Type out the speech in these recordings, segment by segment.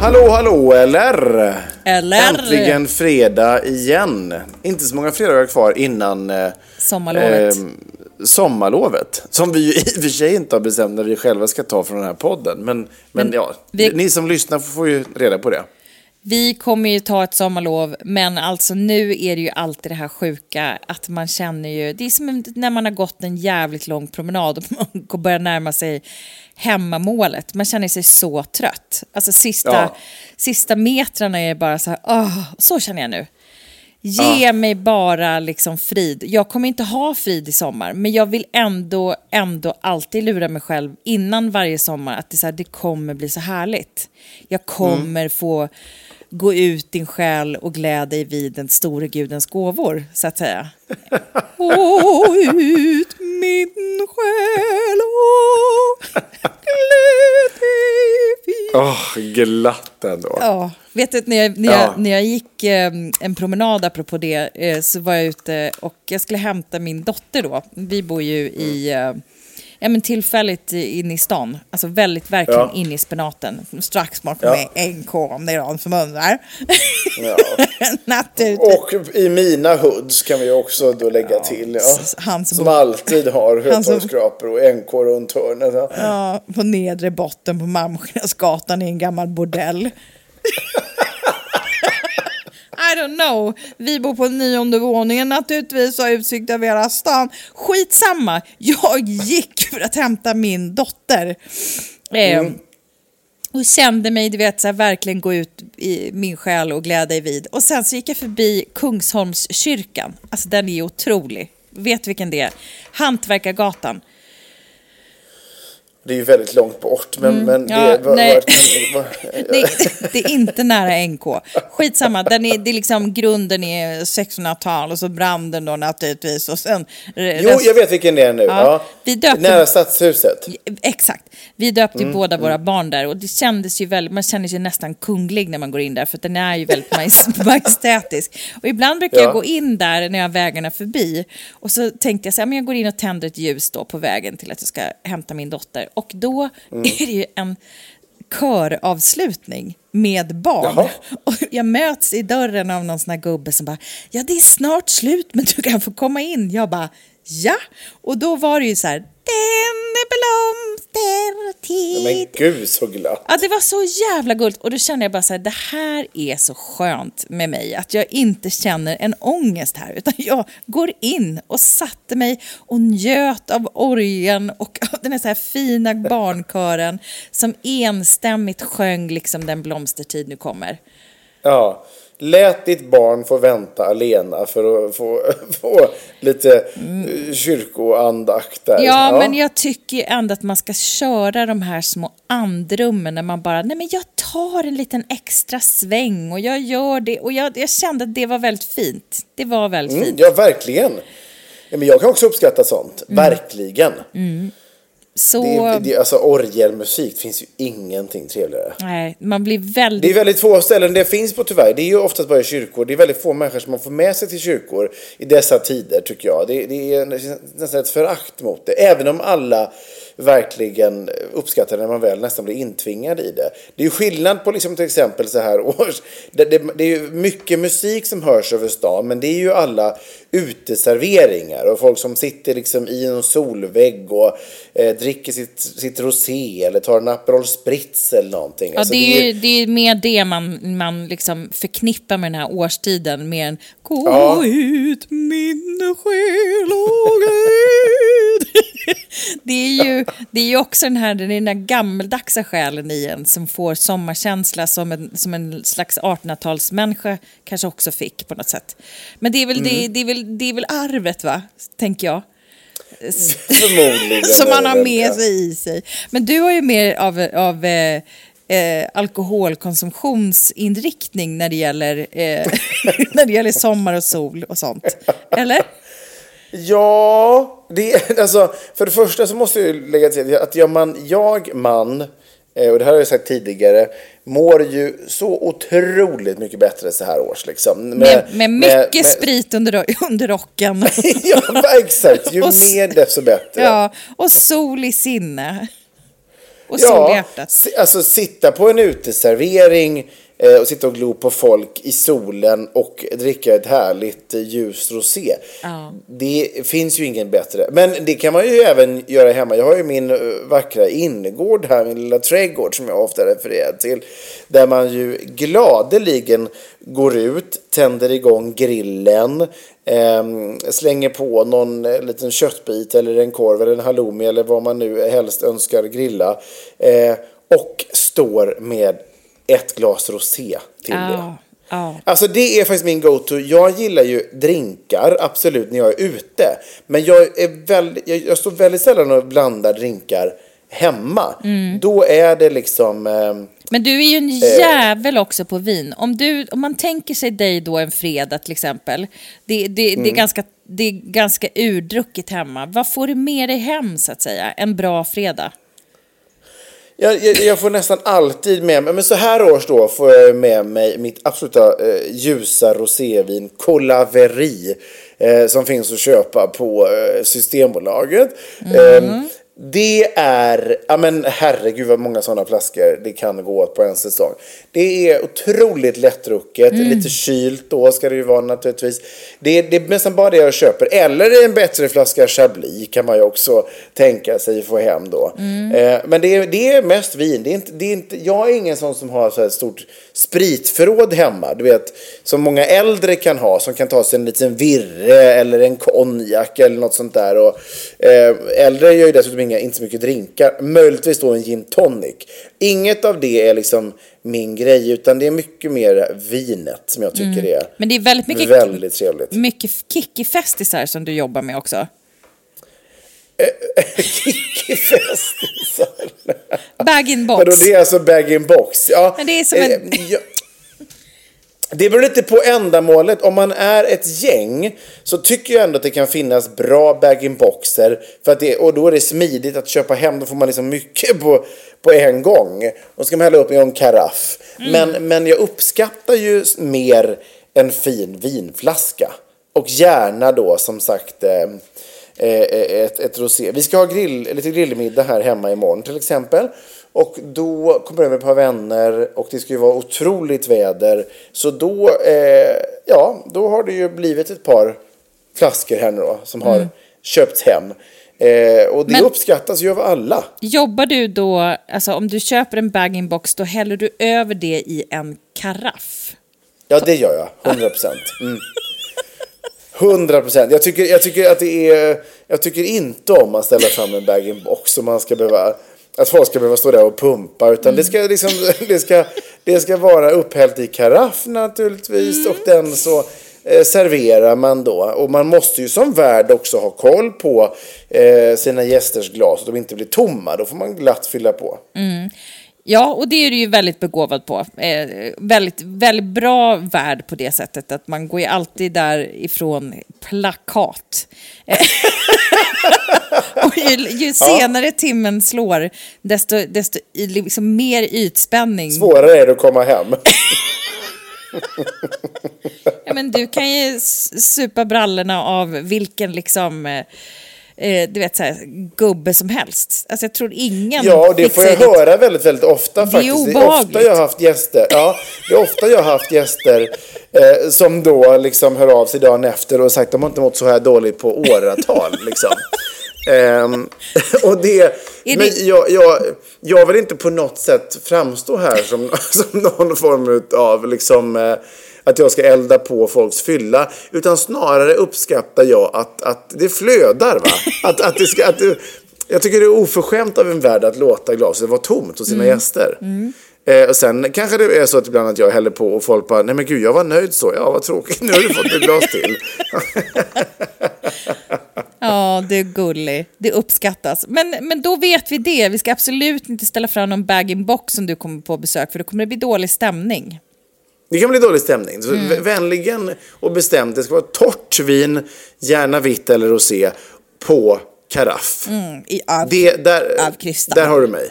Hallå, hallå, eller? Eller? Äntligen fredag igen. Inte så många fredagar kvar innan eh, Sommarlovet. eh, sommarlovet. Som vi ju i och för sig inte har bestämt när vi själva ska ta från den här podden. Men, men, Men ja, vi- ni som lyssnar får ju reda på det. Vi kommer ju ta ett sommarlov, men alltså nu är det ju alltid det här sjuka att man känner ju, det är som när man har gått en jävligt lång promenad och man börjar närma sig hemmamålet. Man känner sig så trött. Alltså sista, Ja. sista metrarna är bara så här, åh, så känner jag nu. Ge mig bara liksom frid. Jag kommer inte ha frid i sommar, men jag vill ändå, ändå alltid lura mig själv innan varje sommar att det, så här, det kommer bli så härligt. Jag kommer få gå ut din själ och glädja dig vid den store gudens gåvor, så att säga. Gå ut min själ och gläd Åh, glatt ändå. Ja, vet du, när jag, när Ja. jag, när jag gick eh, en promenad apropå det eh, så var jag ute och jag skulle hämta min dotter då. Vi bor ju i, eh, ja men tillfälligt inne i stan. Alltså väldigt verkligen Ja. inne i spenaten. Strax bakom Ja. mig NK om det är någon som undrar. Ja. Naturligtvis. Och i mina hoods kan vi också då lägga till. Ja. han som som alltid har hötorgsskrapor och NK runt hörnet. Ja. Ja, på nedre botten på Malmskillnadsgatan i en gammal bordell. I don't know. Vi bor på nionde våningen naturligtvis och har utsikt över hela stan. Skitsamma, jag gick för att hämta min dotter. Eh, och kände mig, du vet, så här, verkligen gå ut i min själ och glädja dig vid. Och sen så gick jag förbi Kungsholmskyrkan. Alltså den är otrolig. Vet du vilken det är? Hantverkargatan. Det är ju väldigt långt bort. Men, men Mm. Ja, det, var, nej. var, var, Det, det är inte nära NK. Skitsamma, den är, det är liksom, grunden är 1600-tal och så brann den då naturligtvis. Och sen, Jo, jag vet vilken det är nu. Ja, Ja. vi döpte- Nära Stadshuset. Exakt. Vi döpte Mm, båda våra barn där och det kändes ju väldigt, man känner sig nästan kunglig när man går in där för den är ju väldigt majest- majestätisk. Och ibland brukar Ja. jag gå in där när jag har vägarna förbi och så tänkte jag så här, men jag går in och tänder ett ljus då på vägen till att jag ska hämta min dotter och då Mm. är det ju en köravslutning med barn. Jaha. Och jag möts i dörren av någon sån här gubbe som bara, ja det är snart slut men du kan få komma in. Jag bara, ja. Och då var det ju så här, den blomstertid. Men gud så glatt. Ja, det var så jävla gulligt. Och då kände jag bara så här, det här är så skönt med mig. Att jag inte känner en ångest här. Utan jag går in och satte mig och njöt av orgeln och av den här, så här fina barnkören som enstämmigt sjöng liksom den blomstertid nu kommer. Ja. Lät ditt barn få vänta alena för att få, få lite mm. kyrkoandakt där. Ja, men jag tycker ändå att man ska köra de här små andrummen när man bara, nej men jag tar en liten extra sväng och jag gör det. Och jag, jag kände att det var väldigt fint. Det var väldigt Mm, fint. ja, verkligen. Ja, men jag kan också uppskatta sånt. Mm. Verkligen. Så, Det, är- det, alltså orgelmusik finns ju ingenting trevligare. nej, man blir väldigt... Det är väldigt få ställen det finns på tyvärr. Det är ju oftast bara i kyrkor. Det är väldigt få människor som man får med sig till kyrkor i dessa tider tycker jag. Det, det är nästan ett förakt mot det. Även om alla verkligen uppskattar när man väl nästan blir intvingad i det. Det är ju skillnad på liksom till exempel så här års... Det, det, det är ju mycket musik som hörs över stan men det är ju alla uteserveringar och folk som sitter liksom i en solvägg och eh, dricker sitt, sitt rosé eller tar en Aperol Spritz eller någonting. Ja, Alltså, det, är, ju- det är mer det man, man liksom förknippar med den här årstiden, mer än Gå Ja. ut min själ och. det, är ju, det är ju också den här, den, är den där gammeldagsa själen i en som får sommarkänsla som en, som en slags 1800-talsmänniska kanske också fick på något sätt. Men det är väl, det, det är väl, det är väl arvet, va? Tänker jag. Förmodligen. som man har med sig i sig. Men du har ju mer av, av eh, eh, alkoholkonsumtionsinriktning när det, gäller, eh, när det gäller sommar och sol och sånt. Eller? Ja, det, alltså, för det första så måste jag lägga till att jag, man, jag man, eh, och det här har jag sagt tidigare, mår ju så otroligt mycket bättre så här års. Liksom. Med, med mycket med- sprit under, under rocken. ja, exakt. Ju Och mer desto bättre. ja, och sol i sinne. Och sol i Ja, hjärtat. alltså sitta på en uteservering och sitta och glo på folk i solen och dricka ett härligt eh, ljus rosé. Ja. Det finns ju ingen bättre. Men det kan man ju även göra hemma. Jag har ju min eh, vackra innergård här, min lilla trädgård som jag ofta refererar till. Där man ju gladeligen går ut, tänder igång grillen, ehm, slänger på någon eh, liten köttbit eller en korv eller en halloumi eller vad man nu helst önskar grilla. Eh, och står med ett glas rosé till det. Ja. Alltså det är faktiskt min go-to. Jag gillar ju drinkar, absolut, när jag är ute. Men jag, är väldigt, jag, jag står väldigt sällan och blandar drinkar hemma. Då är det liksom... ehm, Men du är ju en jävel också på vin. Om, du, om man tänker sig dig då en fredag till exempel. Det, det, Mm. det, är ganska, det är ganska urdrucket hemma. Vad får du med dig hem så att säga? En bra fredag? Jag, jag, jag får nästan alltid med mig, men så här års då får jag med mig mitt absoluta eh, ljusa rosévin Colaveri eh, som finns att köpa på eh, Systembolaget. Eh, det är, ja men herregud vad många sådana flaskor det kan gå åt på en säsong. Det är otroligt lättdrucket, lite kylt då ska det ju vara naturligtvis. Det det är nästan bara det jag köper. Eller en bättre flaska Chablis kan man ju också tänka sig få hem då. Eh, men det är, det är mest vin. Det är inte, det är inte, jag är ingen sån som har så här stort spritförråd hemma. Du vet, som många äldre kan ha. Som kan ta sig en liten virre eller en konjak eller något sånt där. Och, eh, äldre gör ju dessutom inga, inte så mycket drinkar. Möjligtvis då en gin tonic. Inget av det är liksom min grej. Utan det är mycket mer vinet som jag tycker är Men det är väldigt mycket, väldigt trevligt. mycket kickifestisar som du jobbar med också. Kickifestisar. Bag-in-box. Vadå, det är alltså bag-in-box? Ja, Men det är som en- eh. Det beror lite på ändamålet. Om man är ett gäng så tycker jag ändå att det kan finnas bra bag-in-boxer. Och då är det smidigt att köpa hem. Då får man liksom mycket på, på en gång. Och ska man hälla upp i en karaff. Men, men jag uppskattar ju mer en fin vinflaska. Och gärna då som sagt eh, eh, ett, ett rosé. Vi ska ha grill, lite grillmiddag här hemma imorgon till exempel. Och då kommer det över ett par vänner och det ska ju vara otroligt väder. Så då, eh, ja, då har det ju blivit ett par flaskor här nu då som har köpts hem. Eh, och det Men- uppskattas ju av alla. Jobbar du då, alltså om du köper en bag-in-box, då häller du över det i en karaff? Ja, det gör jag. 100 procent. Mm. 100 procent. Jag tycker, jag tycker att det är... Jag tycker inte om att ställa fram en bag-in-box och man ska behöva... Att folk ska behöva stå där och pumpa. Utan det ska liksom... Det ska, det ska vara upphällt i karaff naturligtvis. Och den så eh, serverar man då. Och man måste ju som värd också ha koll på eh, sina gästers glas. Så att de inte blir tomma. Då får man glatt fylla på. Ja, och det är du ju väldigt begåvad på. Eh, väldigt, väldigt bra värd på det sättet att man går ju alltid därifrån plakat. Och ju, ju senare timmen slår, desto, desto liksom mer ytspänning. Svårare är det att komma hem. Ja, men du kan ju supa brallorna av vilken liksom... Eh, eh, du vet, så här, gubbe som helst. Alltså jag tror ingen Ja, det får jag det. höra väldigt, väldigt ofta Det faktiskt. Det är ofta jag har haft gäster, ja, det är ofta jag har haft gäster eh, som då liksom hör av sig dagen efter och sagt att de har inte mått så här dåligt på åratal. liksom. Ehm, och det, men det- jag, jag, jag vill inte på något sätt framstå här som, som någon form av liksom, eh, att jag ska elda på folks fylla. Utan snarare uppskattar jag att, att det flödar. Va? Att, att det ska, att det, jag tycker det är oförskämt av en värld att låta glaset vara tomt hos sina gäster. Eh, och sen kanske det är så att ibland att jag häller på och folk bara, nej men gud jag var nöjd så, ja vad tråkigt, nu har du fått ett glas till. Ja, det är gullig. Det uppskattas. Men, men då vet vi det. Vi ska absolut inte ställa fram någon bag-in-box som du kommer på besök, för då kommer det bli dålig stämning. Det kan bli dålig stämning. Så v- Vänligen och bestämt, det ska vara torrt vin, gärna vitt eller rosé, på karaff. I, av, Det, där, av kristall. där har du mig.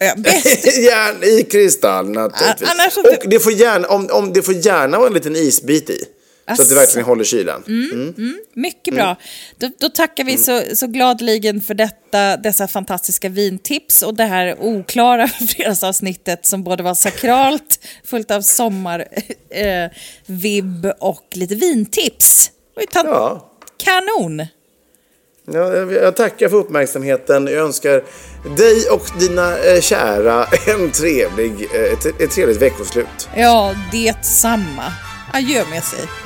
Gärna i kristall naturligtvis. Annars Och det får gärna, om, om det får gärna vara en liten isbit i. Så att det verkligen håller kylan. Mm. Mycket bra. Då, då tackar vi så, så gladeligen för detta, dessa fantastiska vintips och det här oklara fredagsavsnittet som både var sakralt, fullt av sommarvibb eh, vibb och lite vintips. Ja. Kanon! Ja, jag, jag tackar för uppmärksamheten. Jag önskar dig och dina eh, kära en trevlig, eh, ett, ett trevligt veckoslut. Ja, detsamma. Adjö med sig.